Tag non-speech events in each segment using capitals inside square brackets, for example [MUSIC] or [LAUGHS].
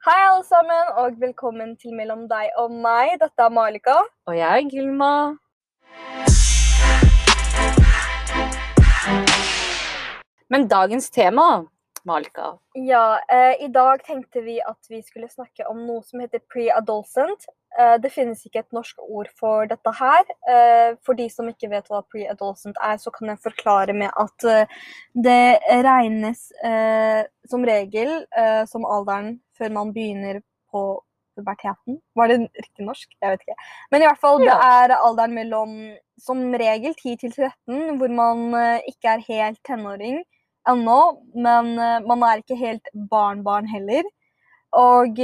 Hei, alle sammen, og velkommen til Mellom deg og meg. Dette er Malika. Og jeg er Gilma. Men dagens tema, Malika Ja, eh, I dag tenkte vi at vi skulle snakke om noe som heter pre-adolescent. Eh, det finnes ikke et norsk ord for dette her. Eh, for de som ikke vet hva pre-adolescent er, så kan jeg forklare med at eh, det regnes som regel som alderen før man begynner på puberteten. Var det riktig norsk? Jeg vet ikke. Men i hvert fall, det er alderen mellom som regel 10 til 13, hvor man ikke er helt tenåring ennå, men man er ikke helt barn-barn heller. Og,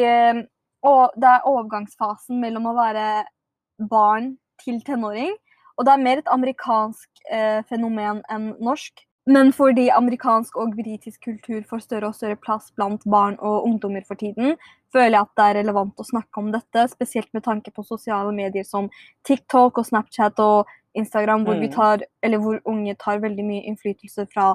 og det er overgangsfasen mellom å være barn til tenåring. Og det er mer et amerikansk eh, fenomen enn norsk. Men fordi amerikansk og britisk kultur får større og større plass blant barn og ungdommer for tiden, føler jeg at det er relevant å snakke om dette, spesielt med tanke på sosiale medier som TikTok og Snapchat og Instagram, hvor, vi Mm. tar, eller hvor unge tar veldig mye innflytelse fra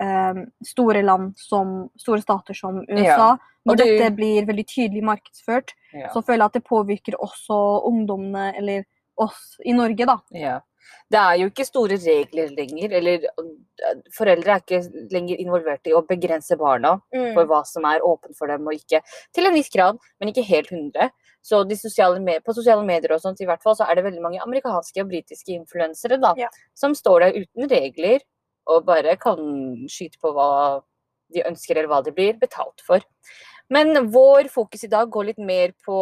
eh, store land som store stater som USA. Når du- dette blir veldig tydelig markedsført, så føler jeg at det påvirker også ungdommene, eller oss i Norge, da. ja. Det er jo ikke store regler lenger, eller øh, foreldre er ikke lenger involvert i å begrense barna for hva som er åpent for dem og ikke. Til en viss grad, men ikke helt 100. Så de sosiale på sosiale medier og sånt i hvert fall, så er det veldig mange amerikanske og britiske influensere da, Ja. som står der uten regler og bare kan skyte på hva de ønsker eller hva de blir betalt for. Men vår fokus i dag går litt mer på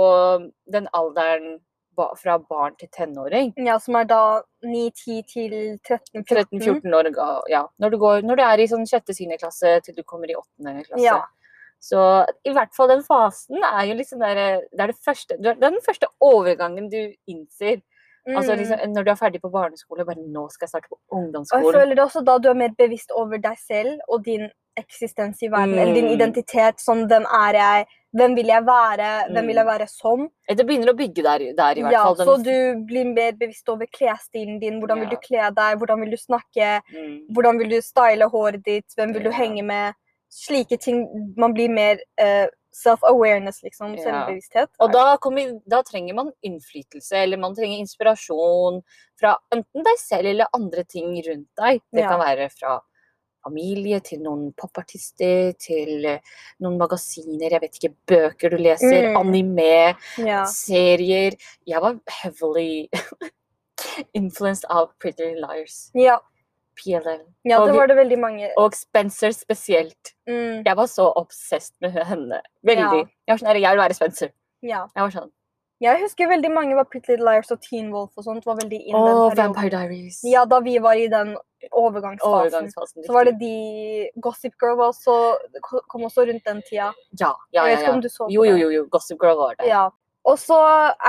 den alderen fra barn til tenåring. Ja, som er da 9-10 til 13-14. 13-14 år, ja. Når du, går, når du er i sånn sjette-syvende klasse til du kommer i åttende klasse. Ja. Så i hvert fall den fasen er jo liksom der, det er det første, den første overgangen du innser. Altså Mm. liksom, når du er ferdig på barneskole, bare nå skal jeg starte på ungdomsskolen'. Og jeg føler det også da du er mer bevisst over deg selv og din eksistens i verden, eller din Mm. identitet. Sånn, hvem er jeg? Hvem vil jeg være? Hvem vil jeg være som? Det begynner å bygge der, der i hvert Ja, fall. den- så du blir mer bevisst over klesstilen din. Hvordan vil Ja. du kle deg? Hvordan vil du snakke? Mm. Hvordan vil du style håret ditt? Hvem vil du Ja. henge med? Slike ting. Man blir mer eh, self-awareness, liksom. Ja. Selvbevissthet. Og da, kommer, da trenger man innflytelse, eller man trenger inspirasjon fra enten deg selv eller andre ting rundt deg. Det Ja. kan være fra familie til noen popartister, til noen magasiner, jeg vet ikke, bøker du leser, Mm. anime, Ja. serier. Jeg var heavily [LAUGHS] influenced av Pretty Liars, Ja. PLL, ja, det var det veldig mange. og Spencer spesielt. Mm, Jeg var så obsessed med henne. Veldig. Ja. Jeg var sånn, jeg vil være Spencer. ja. Jeg var sånn, Jeg husker veldig mange var Pretty Little Liars og Teen Wolf og sånt. var veldig inn oh, den. Vampire Diaries. Ja, da vi var i den overgangsfasen. Overgangsfasen. Så var det de Gossip Girl var også, kom også rundt den tida. Ja, ja, Jeg ja. vet ikke om du så på Jo, jo, jo, jo. Gossip Girl var det. Ja. Og så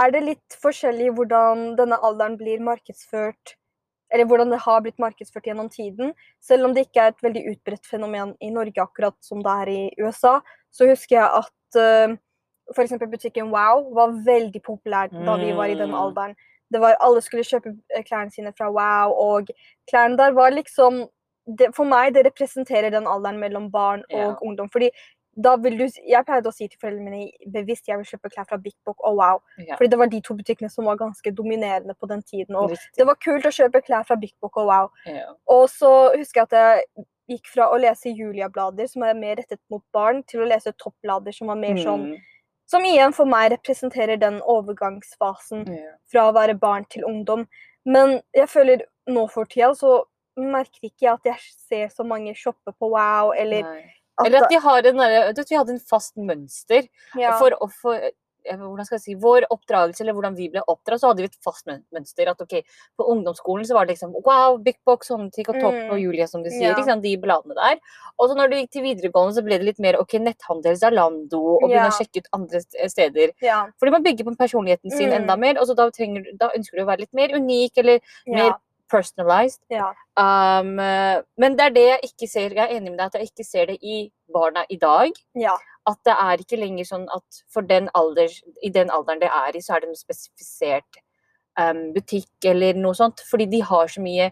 er det litt forskjellig hvordan denne alderen blir markedsført Eller hvordan det har blitt markedsført gjennom tiden. Selv om det ikke er et veldig utbredt fenomen i Norge, akkurat som det er i USA, så husker jeg at uh, f.eks. butikken Wow var veldig populær da vi var i den Mm. alderen. Det var, alle skulle kjøpe eh, klærne sine fra Wow, og klærne der var liksom det, For meg det representerer den alderen mellom barn og Ja. ungdom. fordi da vil du, Jeg pleide å si til foreldrene mine bevisst jeg vil kjøpe klær fra Big Book og Wow. Ja. Fordi det var de to butikkene som var ganske dominerende på den tiden. Og Riktig. det var kult å kjøpe klær fra Big Book og Wow. Ja. Og så husker jeg at jeg gikk fra å lese Julia-blader, som er mer rettet mot barn, til å lese toppblader, som var mer sånn Mm. Som igjen for meg representerer den overgangsfasen Ja. fra å være barn til ungdom. Men jeg føler nå for tida så merker ikke jeg at jeg ser så mange shoppe på Wow, eller Nei. At, Eller at de har en, vet vi hadde en fast mønster. ja, For, for hvordan skal jeg si, vår oppdragelse, eller hvordan vi ble oppdratt, så hadde vi et fast mønster. At ok, På ungdomsskolen så var det liksom wow, Big Box, Håndtik og Topp Mm. og Julia, som de sier. Ja. Liksom, de bladene der. Og så når du gikk til videregående, så ble det litt mer ok, netthandel, Zalando, og begynne Ja. å sjekke ut andre steder. ja, Fordi man bygger på personligheten sin Mm. enda mer, og så da, trenger, da ønsker du å være litt mer unik eller mer personalized. ja, Um, men det er det jeg ikke ser. Jeg er enig med deg at jeg ikke ser det i barna i dag. ja, At det er ikke lenger sånn at for den alder, i den alderen det er i, så er det noe spesifisert um, butikk eller noe sånt. Fordi de har så mye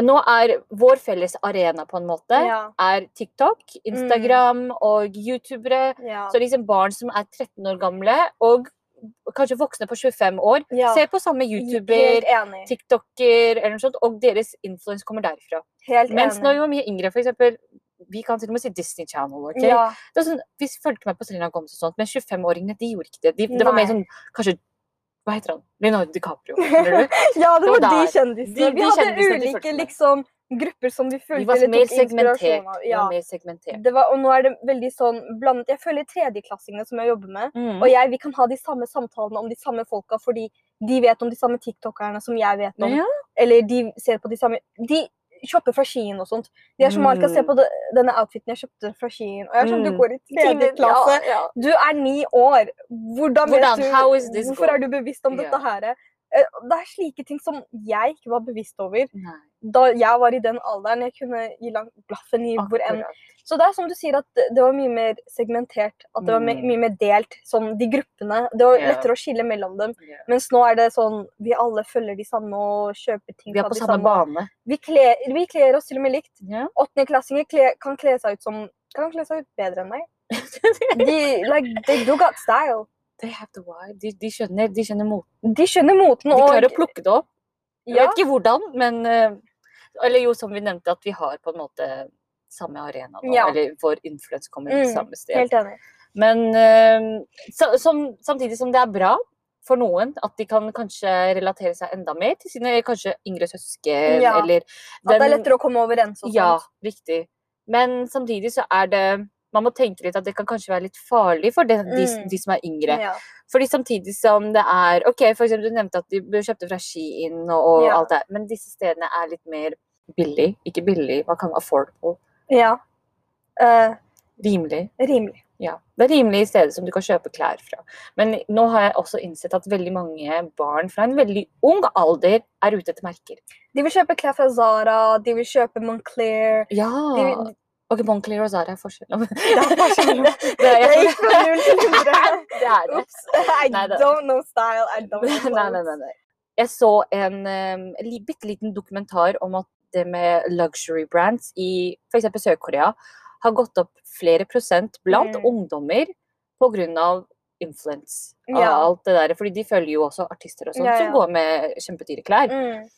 Nå er vår felles arena på en måte Ja. er TikTok, Instagram og youtubere. ja. Så liksom barn som er 13 år gamle, og kanskje voksne på 25 år, Ja. ser på samme YouTuber. TikToker eller noe sånt, og deres influens kommer derifra. Helt Mens enig. når vi var mye yngre, eksempel, vi kan til og med si Disney Channel, Okay? Ja. Det sånn, vi fulgte med på Selena Gomez og sånt, men 25-åringene, de gjorde ikke det. De, det var mer sånn, kanskje, hva heter han? Leonardo DiCaprio, [LAUGHS] ja, det Det var var de kjendisene. De- vi hadde ulike liksom, grupper som vi Vi fulgte var eller tok inspirasjon av. Ja. var mer segmentert. Det var, og nå er det veldig sånn blandet. Jeg føler tredjeklassingene som jeg jobber med, Mm. og jeg, vi kan ha de samme samtalene om de samme folka, fordi de vet om de samme tiktokerne som jeg vet om. Ja. Eller de ser på de samme De shopper fra Skien og sånt. De er som Malika, se Mm. på det, denne outfiten jeg kjøpte fra Skien. Og jeg er sånn, du Mm. går i tredje klasse. Du er ni år. Hvordan, Hvordan? du Hvorfor er du bevisst om yeah. dette her? Eh, Det er slike ting som jeg ikke var bevisst over Nei, da jeg var i den alderen. Jeg kunne gi langt blaffen i hvor enn. Så det er som du sier, at det var mye mer segmentert. At det var me- Mm. mye mer delt. Sånn de gruppene. Det var lettere å skille mellom dem. Yeah. Mens nå er det sånn vi alle følger de samme og kjøper ting Vi er på samme samme. bane. Vi kler, vi kler oss til og med likt. Åttendeklassinger yeah. kan kle seg ut som kan kle seg ut bedre enn meg. [LAUGHS] De, like, they do got style. They have the vibe. De, de skjønner, de skjønner moten. De skjønner moten. De klarer å plukke det opp. Jeg ja, vet ikke hvordan, men eh, Eller jo, som vi nevnte, at vi har på en måte samme arena nå. Ja. Eller vår influens kommer Mm, samme sted. helt enig. Men eh, så, som, samtidig som det er bra for noen at de kan kanskje relatere seg enda mer til sine kanskje yngre søsken, Ja, eller At det er lettere å komme overens og sånt. Ja, riktig. Men samtidig så er det Man må tenke litt at det kan kanskje være litt farlig for de, de, Mm. de som er yngre. Ja. Fordi samtidig som det er OK, for eksempel du nevnte at de kjøpte fra Skien og, og Ja. alt det men disse stedene er litt mer billig. Ikke billig, hva kan affordable? ja. Uh, Rimelig. rimelig. Ja. Det er rimelige steder som du kan kjøpe klær fra. Men nå har jeg også innsett at veldig mange barn fra en veldig ung alder er ute etter merker. De vil kjøpe klær fra Zara, de vil kjøpe Moncler. Ja! De vil, Ok, Moncler og Zara er forskjellen. det er forskjell. [LAUGHS] [LAUGHS] Det gikk fra null til hundre. [LAUGHS] det er det. Oops. I Nei, det- don't know style. I don't know nei, nei, nei, nei. Jeg så en um, bitte liten dokumentar om at det med luxury brands i f.eks. Sør-Korea har gått opp flere prosent blant Mm. ungdommer pga. influence av Ja. alt det der. Fordi de følger jo også artister og sånt Ja, som går med kjempedyre klær. Mm.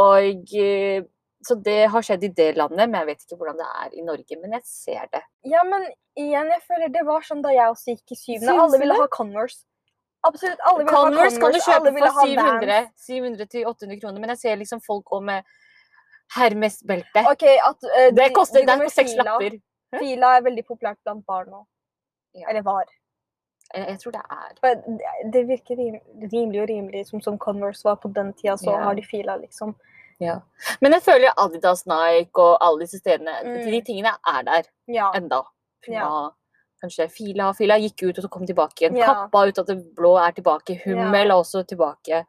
Og eh, Så det har skjedd i det landet, men jeg vet ikke hvordan det er i Norge. Men jeg ser det. Ja, men igjen, jeg føler det var sånn da jeg også gikk i syvende. Alle ville ha Converse. Absolutt alle ville Converse ha kan du kjøpe for 700, 700 til 800 kroner, men jeg ser liksom folk gå med Hermes-belte. Okay, eh, Det de- koster de det er på seks lapper. Fila er veldig populært blant barn nå. Ja. Eller var. Jeg, tror det er det- Det virker rim, rimelig og rimelig, som, som Converse var på den tida. Så Ja. har de fila, liksom. Ja. Men jeg føler Adidas, Nike og alle disse stedene Mm. De tingene er der Ja. enda. Ja. Kanskje Fila. Fila gikk ut og så kom tilbake igjen. Ja. Kappa ut at det blå er tilbake. Hummel er også tilbake.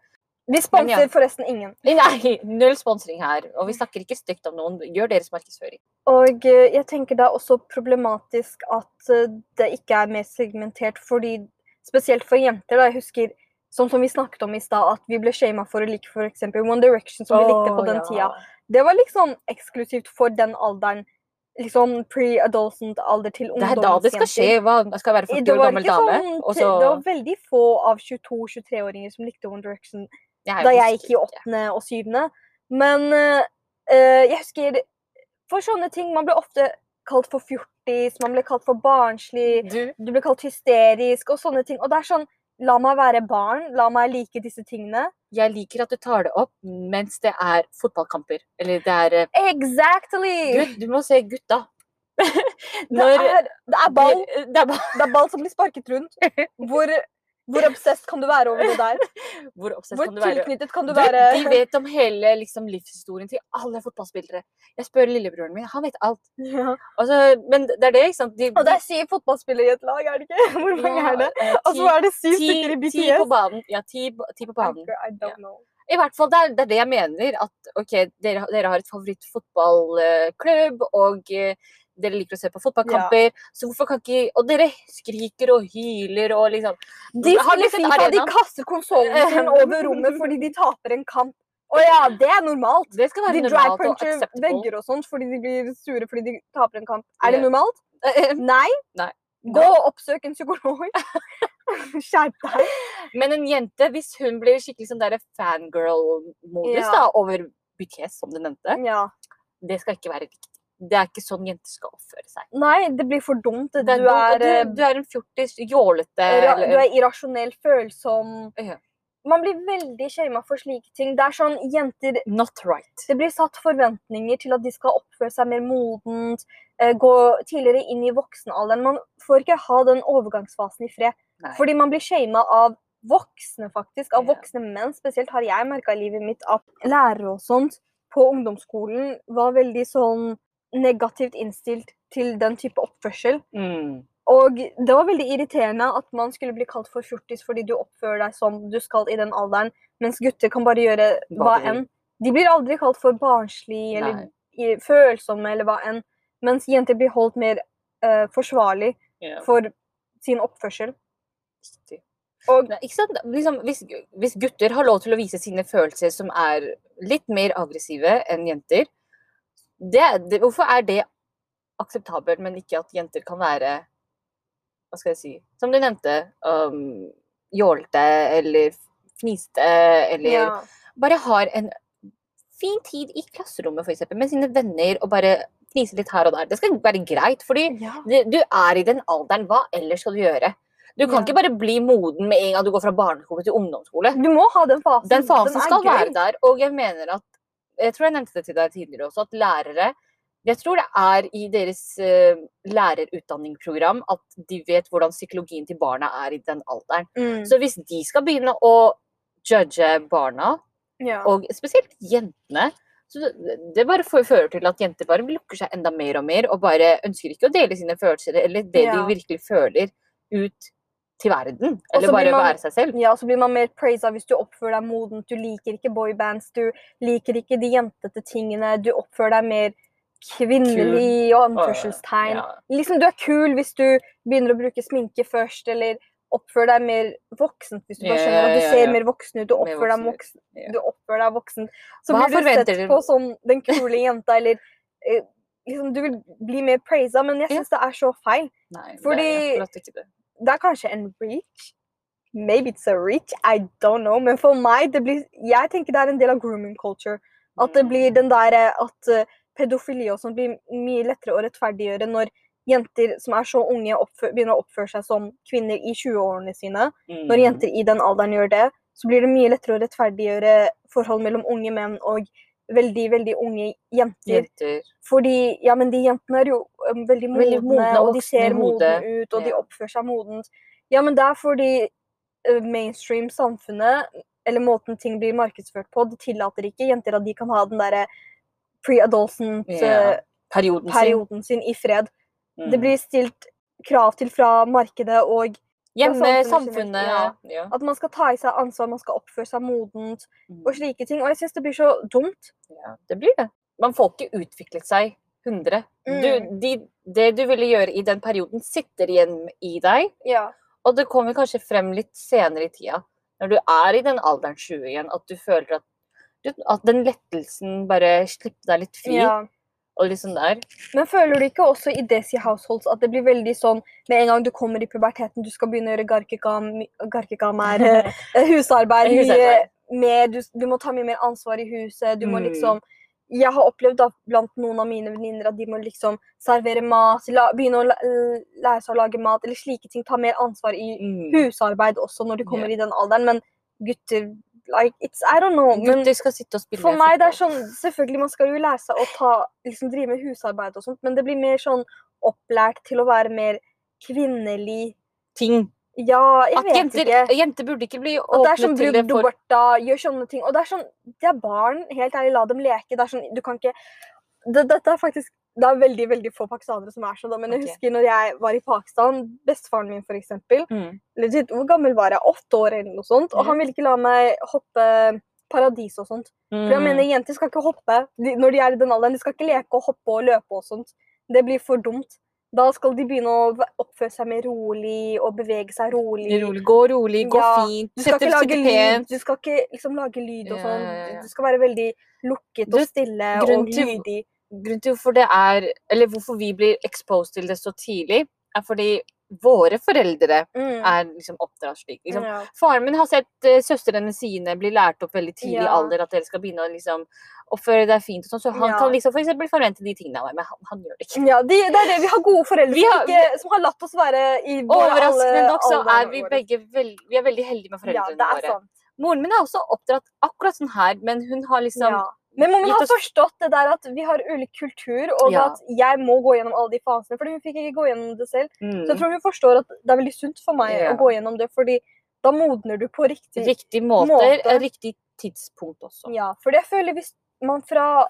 Vi sponser forresten ingen. [LAUGHS] Nei, null sponsing her. Og vi snakker ikke stygt om noen. Gjør deres markedsføring. Og eh, jeg tenker det er også problematisk at eh, det ikke er mer segmentert, fordi spesielt for jenter, da, jeg husker sånn som vi snakket om i stad, at vi ble shama for å like f.eks. One Direction, som vi likte på den den ja. tida. Det var liksom eksklusivt for den alderen. Liksom pre-adolescent alder til Det er da det skal skje. Hva? Hva skal være I- 40 år gammel dame? sånn, Og så det var veldig få av 22-23-åringer som likte One Direction Jeg da jeg gikk i åttende og syvende. Men eh, jeg husker For sånne ting Man ble ofte kalt for fjortis, man ble kalt for barnslig, Du, du ble kalt hysterisk og sånne ting. Og det er sånn La meg være barn, la meg like disse tingene. jeg liker at du tar det opp mens det er fotballkamper. Eller det er eh, Exactly! Gud, du må se gutta. [LAUGHS] Det Når er, det er ball. Det er ball. Det er ball som blir sparket rundt. [LAUGHS] Hvor, hvor obsess kan du være over det der? [LAUGHS] Hvor Hvor kan du tilknyttet kan du være? de vet om hele liksom, livshistorien til alle fotballspillere. Jeg spør lillebroren min, han vet alt. Ja. Altså, men det er det, ikke sant? De, Og det er syv fotballspillere i et lag, er det ikke? [LAUGHS] Hvor mange er det? eh, Og så er det syv ti, stykker i ti på BTS. banen. Ja, ti, ti på banen. I don't know. I hvert fall, det er, det er det jeg mener. At ok, dere, dere har et favorittfotballklubb, og eh, dere liker å se på fotballkamper. Så hvorfor kan ikke Og dere skriker og hyler og liksom De spiller Fifa, de kaster konsollen sin [LAUGHS] over rommet fordi de taper en kamp. Å ja, det er normalt. Det skal være de normalt og puncher vegger og sånt fordi de blir sure fordi de taper en kamp. Er det normalt? [LAUGHS] Nei. Nei. Gå og oppsøk en psykolog. [LAUGHS] Skjerp deg. Men en jente, hvis hun blir skikkelig sånn fangirl-modus Ja. da, over BTS, som du nevnte, Ja. det skal ikke være riktig. Det er ikke sånn jenter skal oppføre seg. Nei, det blir for dumt. Du dumt, er, eh, du, du er en fjortis, jålete eller- du er irrasjonell, følsom. Ja. Man blir veldig shama for slike ting. Det er sånn jenter Not right. Det blir satt forventninger til at de skal oppføre seg mer modent, eh, gå tidligere inn i voksenalderen. Man får ikke ha den overgangsfasen i fred. Nei. Fordi man blir shama av voksne, faktisk. Av voksne menn. Spesielt har jeg merka i livet mitt at lærere og sånt på ungdomsskolen var veldig sånn negativt innstilt til den type oppførsel. Mm. Og det var veldig irriterende at man skulle bli kalt for fjortis fordi du oppfører deg som du skal i den alderen, mens gutter kan bare gjøre hva enn. De blir aldri kalt for barnslig eller Nei. følsomme eller hva enn, mens jenter blir holdt mer uh, forsvarlig yeah. for sin oppførsel. Og Nei, ikke sant? Liksom, hvis, hvis gutter har lov til å vise sine følelser som er litt mer aggressive enn jenter, det, det, hvorfor er det akseptabelt, men ikke at jenter kan være Hva skal jeg si Som du nevnte, um, jålete eller fniste eller ja. bare har en fin tid i klasserommet for eksempel, med sine venner og bare fnise litt her og der. Det skal være greit, fordi ja. du, du er i den alderen. Hva ellers skal du gjøre? Du kan Ja. ikke bare bli moden med en gang du går fra barneskole til ungdomsskole. Du må ha den fasen. Den fasen den skal gøy. være der, og jeg mener at Jeg tror jeg nevnte det til deg tidligere også, at lærere Jeg tror det er i deres uh, lærerutdanningsprogram at de vet hvordan psykologien til barna er i den alderen. Mm. Så hvis de skal begynne å judge barna, ja. og spesielt jentene så det- det bare fører til at jenter bare lukker seg enda mer og mer, og bare ønsker ikke å dele sine følelser eller det Ja. de virkelig føler, ut til verden. Eller bare man- være seg selv. Ja, så blir man mer praisa hvis du oppfører deg modent. Du liker ikke boybands, du liker ikke de jentete tingene. Du oppfører deg mer kvinnelig og anførselstegn. Ja. Liksom, du er kul hvis du begynner å bruke sminke først, eller oppfører deg mer voksent hvis du bare skjønner at du ser mer voksen ut. Du oppfører deg voksen Du oppfører deg voksen. Så Hva blir du sett på som den kule jenta, eller eh, liksom, Du vil bli mer praisa, men jeg syns det er så feil. Nei, det Fordi- er akkurat ikke det. er kanskje en reach. Maybe it's a reach, I don't know. Men for meg, det blir, jeg tenker det er en del av grooming culture. At det blir Mm. den der at eh, pedofili og sånn blir mye lettere å rettferdiggjøre når jenter som er så unge, begynner å oppføre seg som kvinner i 20-årene sine. Mm. Når jenter i den alderen gjør det, så blir det mye lettere å rettferdiggjøre forhold mellom unge menn og veldig, veldig unge jenter. Jenter. Fordi ja, men de jentene er jo um, veldig modne, Veldig modne og og de ser modne ut, og de Ja. oppfører seg modent. Ja, men det er fordi uh, mainstream samfunnet, eller måten ting blir markedsført på, det tillater ikke jenter at de kan ha den derre pre-adolescent Ja, uh, Perioden sin. sin i fred. Mm. Det blir stilt krav til fra markedet og Hjemme, samfunnet samfunnet. Ja. at man skal ta i seg ansvar, man skal oppføre seg modent Mm. og slike ting. Og jeg syns det blir så dumt. ja, det blir det. Man får ikke utviklet seg 100. Du, Mm. de, det du ville gjøre i den perioden, sitter igjen i deg. Ja. Og det kommer kanskje frem litt senere i tida, når du er i den alderen 20 igjen, at du føler at, at den lettelsen bare slipper deg litt fri. ja. Og liksom der. Men føler du ikke også i Desi Households at det blir veldig sånn med en gang du kommer i puberteten, du skal begynne å gjøre garkekam, garkekam er [LAUGHS] eh, husarbeid, mye mer, du, du må ta mye mer ansvar i huset, du må Mm. liksom Jeg har opplevd da blant noen av mine venninner at de må liksom servere mat, la, begynne å la, lære seg å lage mat, eller slike ting. Ta mer ansvar i Mm. husarbeid også når du kommer yeah. i den alderen, men gutter like, it's, I don't know. Men Gutter skal sitte og spille for meg, det er sånn Selvfølgelig, man skal jo lære seg å ta, liksom drive med husarbeid og sånt, men det blir mer sånn opplært til å være mer kvinnelig ting. Ja, jeg At vet jenter, ikke. jenter burde ikke bli åpne sånn til det for duberta, gjør sånne ting. Og det er sånn det er barn. Helt ærlig, la dem leke. Det er sånn Du kan ikke det, Dette er faktisk Det er veldig veldig få pakistanere som er sånn, da, men jeg husker når jeg var i Pakistan, bestefaren min for eksempel, Mm. legit, Hvor gammel var jeg? Åtte år eller noe sånt. Og mm. han ville ikke la meg hoppe paradis og sånt. For jeg mener, Mm. jenter skal ikke hoppe de, når de er i den alderen. De skal ikke leke og hoppe og løpe og sånt. Det blir for dumt. Da skal de begynne å oppføre seg mer rolig og bevege seg rolig. Rolig, gå rolig, gå Ja, fint, Du skal sette ikke lage lyd, du skal ikke liksom lage lyd og sånn. Du skal være veldig lukket og stille og lydig. Grunnen til hvorfor det er, eller hvorfor vi blir exposed til det så tidlig, er fordi våre foreldre Mm. er liksom oppdratt slik. Liksom, ja. Faren min har sett uh, søstrene sine bli lært opp veldig tidlig Ja. alder, at dere skal begynne å liksom oppføre deg fint og sånn, så han Ja. kan liksom for eksempel forvente de tingene av meg, men han, han gjør det ikke. ja de, det er det. Vi har gode foreldre har, som, har- ikke, som har latt oss være i våre Overraskende alle nok så er vi begge veld, vi er veldig heldige med Ja, foreldrene det er våre. Sånn. Moren min er også oppdratt akkurat sånn her, men hun har liksom Ja. Men man gitt har forstått det der at vi har ulik kultur, og Ja. at jeg må gå gjennom alle de fasene. fordi hun fikk ikke gå gjennom det selv. Så jeg mm, tror hun forstår at det er veldig sunt for meg Ja. å gå gjennom det, fordi da modner du på riktig riktig måte, måte. eh, riktig tidspunkt også. Ja, for jeg føler hvis man fra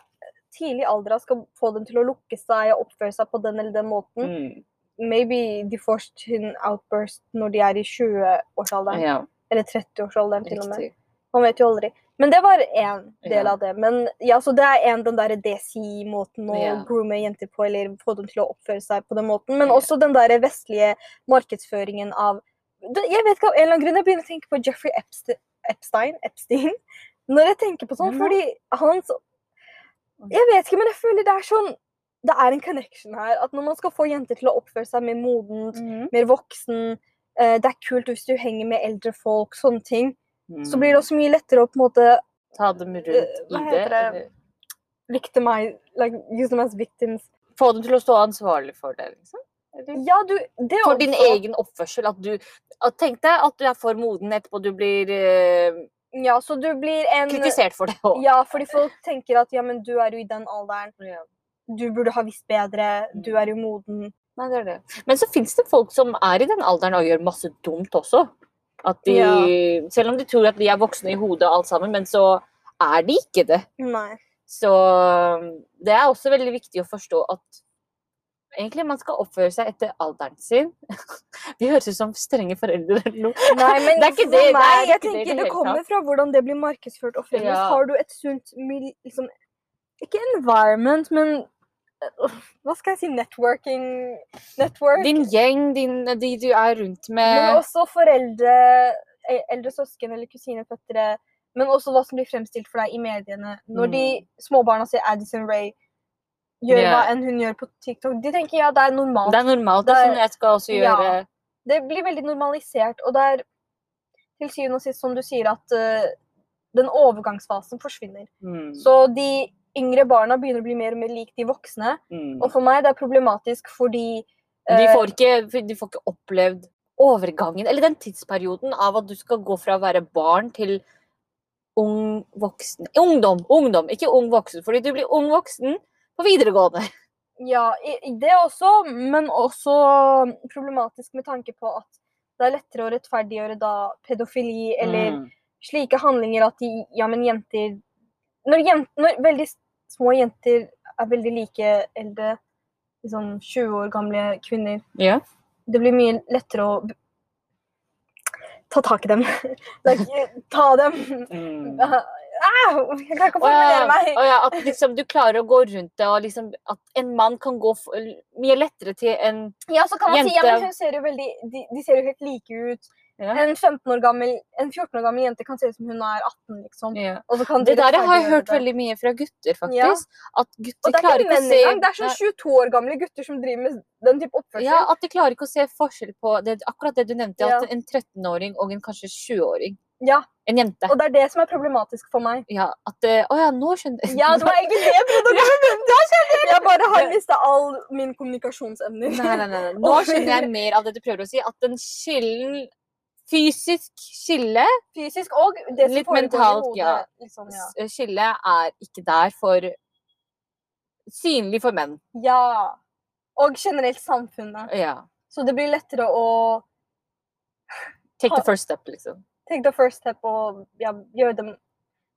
tidlig alder skal få dem til å lukke seg og oppføre seg på den eller den måten, Mm, maybe de får sin outburst når de er i 20-årsalderen. ja, Eller 30-årsalderen til og med. Man vet jo aldri. Men det var én del Ja. av det. Men ja, så det er en, den derre desi-måten å Ja. groome jenter på, eller få dem til å oppføre seg på den måten. Men Ja. også den derre vestlige markedsføringen av Jeg vet ikke, av en eller annen grunn jeg begynner å tenke på Jeffrey Epste- Epstein, Epstein [LAUGHS] når jeg tenker på sånn, fordi han så Jeg vet ikke, men jeg føler det er sånn Det er en connection her. At når man skal få jenter til å oppføre seg mer modent, Mm. mer voksen eh, Det er kult hvis du henger med eldre folk, sånne ting. Så blir det også mye lettere å på en måte Ta dem rundt Eh, hva i det. heter det? victimize, like, use them as victims. Få dem til å stå ansvarlig for det, liksom. Ja, du, det For din også. egen oppførsel. At du at Tenk deg at du er for moden etterpå, du blir uh... Ja, så du blir en kritisert for det òg. Ja, fordi folk tenker at ja, men du er jo i den alderen. Du burde ha visst bedre. Du Mm. er jo moden. Nei, det er det. Men så fins det folk som er i den alderen og gjør masse dumt også. At de, Ja. Selv om de tror at de er voksne i hodet alt sammen, men så er de ikke det. Nei. Så det er også veldig viktig å forstå at egentlig man skal oppføre seg etter alderen sin. [LAUGHS] Vi høres ut som strenge foreldre eller noe. Nei, men [LAUGHS] Det er ikke det, det er jeg tenker det det det kommer fra hvordan det blir markedsført og fremmet. Ja. Har du et sunt liksom, Ikke environment, men hva skal jeg si? Networking Network. Din gjeng, din, de du er rundt med. Men også foreldre, e- eldre søsken eller kusineføttere. Men også hva som blir fremstilt for deg i mediene. Når de småbarna ser Addison Ray gjør yeah. hva enn hun gjør på TikTok, de tenker ja, det er normalt. Det er normalt. Det er sånn jeg skal også Ja. Det blir veldig normalisert, og det er til syvende og sist, som du sier, at uh, den overgangsfasen forsvinner. Mm. Så de yngre barna begynner å bli mer og mer lik de voksne. Mm. Og for meg det er problematisk fordi De eh, får, ikke, de får ikke opplevd overgangen, eller den tidsperioden av at du skal gå fra å være barn til ung voksen. Ungdom, ungdom, ikke ung voksen. Fordi du blir ung voksen på videregående. Ja, det også, men også problematisk med tanke på at det er lettere å rettferdiggjøre da pedofili eller Mm. slike handlinger at de Ja, men jenter Når, jent, når veldig små jenter er veldig like eldre, liksom 20 år gamle kvinner, Ja. det blir mye lettere å ta tak i dem. [LAUGHS] like, ta dem. Mm. Ah, jeg klarer ikke formulere meg. å ja, at liksom du klarer å gå rundt det, og liksom at en mann kan gå mye lettere til en jente. Ja, så kan man si ja, men hun ser jo veldig De, de ser jo helt like ut. Ja. En 15 år gammel, en 14 år gammel jente kan se ut som hun er 18, liksom. Ja. Og så kan de Det der har jeg hørt det. veldig mye fra gutter, faktisk. Ja. At gutter er klarer ikke å se. Det er sånn 22 år gamle gutter som driver med den type oppførsel. Ja, at de klarer ikke å se forskjell på det, akkurat det du nevnte. Ja. At en 13-åring og en kanskje 20-åring. Ja, En jente. og det er det som er problematisk for meg. Ja, at det, Å ja, nå skjønner Ja, det var egentlig det jeg prøvde å komme. [LAUGHS] Jeg bare har mista all min kommunikasjonsevner. Nei, nei. nei. Nå [LAUGHS] skjønner jeg mer av det du prøver å si. At den skillen Fysisk skille, Fysisk og det som Litt mentalt, hodet. ja. Liksom, ja. skille er ikke der for Synlig for menn. ja. Og generelt samfunnet. Ja. Så det blir lettere å Take the first step, liksom. take the first step og ja, gjøre dem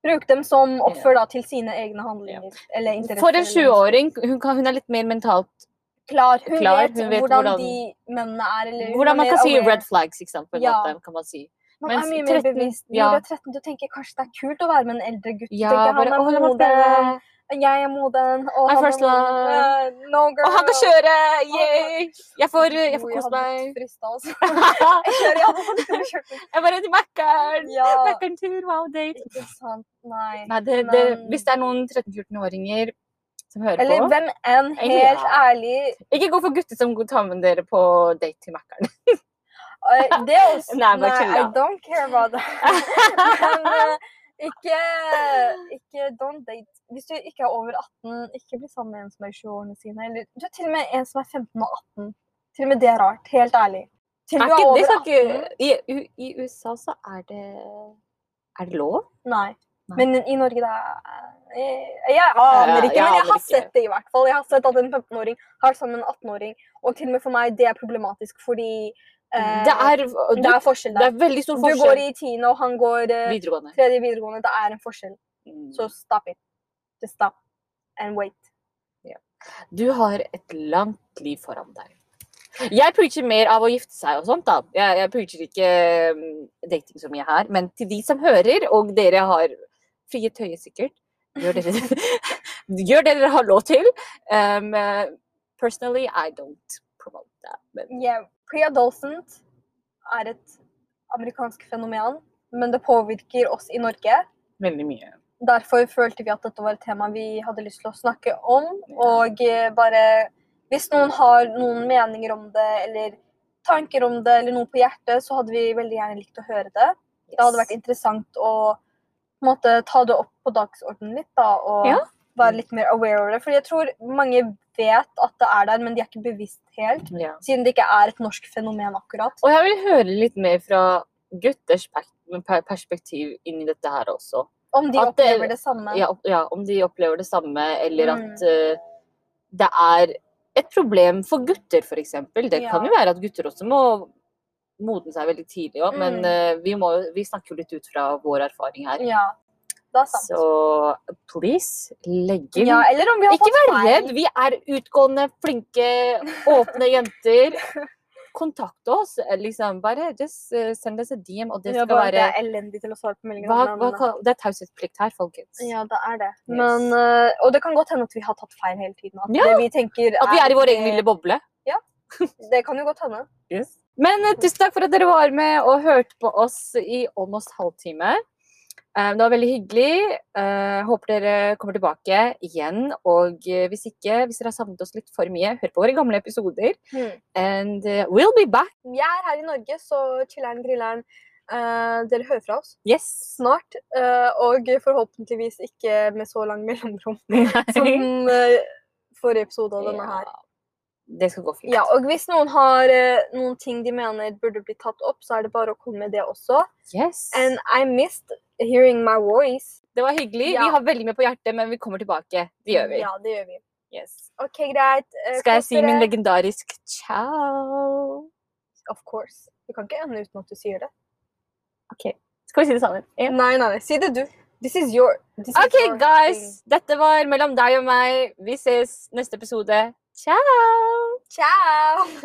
Bruke dem som offer da, til sine egne handlinger. Eller. For en eller 20-åring, hun, hun er litt mer mentalt Klar, hun, Klar, vet hun vet hvordan, hvordan- de mennene er. Eller Hvordan man kan si aware. red flags, ikke sant, på Ja. måte. kan man si. Man mens er mye mer 13, bevisst. Når ja. du er 13, du tenker kanskje det er kult å være med en eldre gutt. Ja, tenker, bare, han er «Å, la meg moden. Jeg er moden. Og han first love. Eh, no girl. Og han kan kjøre! Yay! Jeg får, jeg får kose meg. blitt fristet, altså. [LAUGHS] Jeg kjører, jeg hadde faktisk kjørt den. Jeg bare til Mækkern! Ja, Mækkern-tur, wow, date. ikke sant. Nei. Nei, det, det, Men- hvis det er noen 13-14-åringer som hører Eller på hvem enn, helt Ja. ærlig. Ikke gå for gutter som tar med dere på date til Mækkern. Det er også [LAUGHS] Nei, nei I don't care about that. [LAUGHS] Men uh, ikke, ikke don't date. Hvis du ikke er over 18, ikke bli sammen med en som er i 20-årene sine. Eller du er til og med en som er 15 og 18. Til og med det er rart. Helt ærlig. Til Er du er over det 18 ikke, i, I USA så er det Er det lov? Nei. Men i Norge det er Jeg, jeg aner ikke, men jeg har sett det i hvert fall. Jeg har sett at en 15-åring har vært sammen med en 18-åring, og til og med for meg det er problematisk fordi eh, Det er, det er forskjell det er veldig stor forskjell. Du går i tiende, og han går eh, Videregående. tredje videregående. Det er en forskjell. Mm. Så stop it. Just stop and wait. Du har et langt liv foran deg. Jeg preacher mer av å gifte seg og sånt, da. Jeg, jeg preacher ikke um, dating så mye her. Men til de som hører, og dere har frie tøyer sikkert, gjør det, [LAUGHS] gjør det dere har lov til. Um, personally, I don't promote that. Men Yeah, Pre-adolescent er et amerikansk fenomen, men det påvirker oss i Norge. veldig mye. Derfor følte vi at dette var et tema vi hadde lyst til å snakke om. Og eh, bare Hvis noen har noen meninger om det, eller tanker om det, eller noe på hjertet, så hadde vi veldig gjerne likt å høre det. Det hadde vært interessant å måte, ta det opp på dagsordenen litt, da, og Ja. være litt mer aware over det. For jeg tror mange vet at det er der, men de er ikke bevisst helt. Ja. Siden det ikke er et norsk fenomen, akkurat. Og jeg vil høre litt mer fra gutters perspektiv inn i dette her også. Om de At opplever det samme. Ja, ja, om de opplever det samme, eller Mm. at uh, det er et problem for gutter, f.eks. Det Ja. kan jo være at gutter også må modne seg veldig tidlig òg, men Mm. eh, vi, må, vi snakker jo litt ut fra vår erfaring her. Ja, det er sant. Så please, legg inn. Ja, eller om vi har Ikke vær redd, vi er utgående, flinke, åpne jenter. [LAUGHS] Kontakt oss. eh, liksom Bare just eh, send oss en DM, og det skal Ja, bare være det er elendig til å svare på meldinger. hva, men- hva, Det er taushetsplikt her, folkens. Ja, det er det. Yes. Men, uh, og det kan godt hende at vi har tatt feil hele tiden. At Ja, vi At vi er i vår egen lille boble. Det kan jo godt hende. Men eh, tusen takk for at dere var med og hørte på oss i almost halvtime. Eh, Det var veldig hyggelig. Eh, Håper dere kommer tilbake igjen. Og hvis ikke, hvis dere har savnet oss litt for mye, hør på våre gamle episoder. And eh, we'll be back. Vi er her i Norge, så chiller'n, griller'n. Uh, dere hører fra oss Yes. snart. Uh, og forhåpentligvis ikke med så lang mellomrom [LAUGHS] som uh, forrige episode av denne her. Ja, det skal gå fint. Ja, og hvis noen har uh, noen ting de mener burde bli tatt opp, så er det bare å komme med det også. Yes. And I missed hearing my voice. Det var hyggelig. Ja. Vi har veldig mye på hjertet, men vi kommer tilbake. Det gjør vi. Ja, det gjør vi. Yes. OK, greit. Uh, Skal jeg si min legendarisk ciao? Of course. Du kan ikke ende uten at du sier det. OK. Skal vi si det sammen? Yeah. Nei, nei, nei. Si det du. This is your this is OK, guys. thing. guys. Dette var mellom deg og meg. Vi ses neste episode. Ciao! Ciao!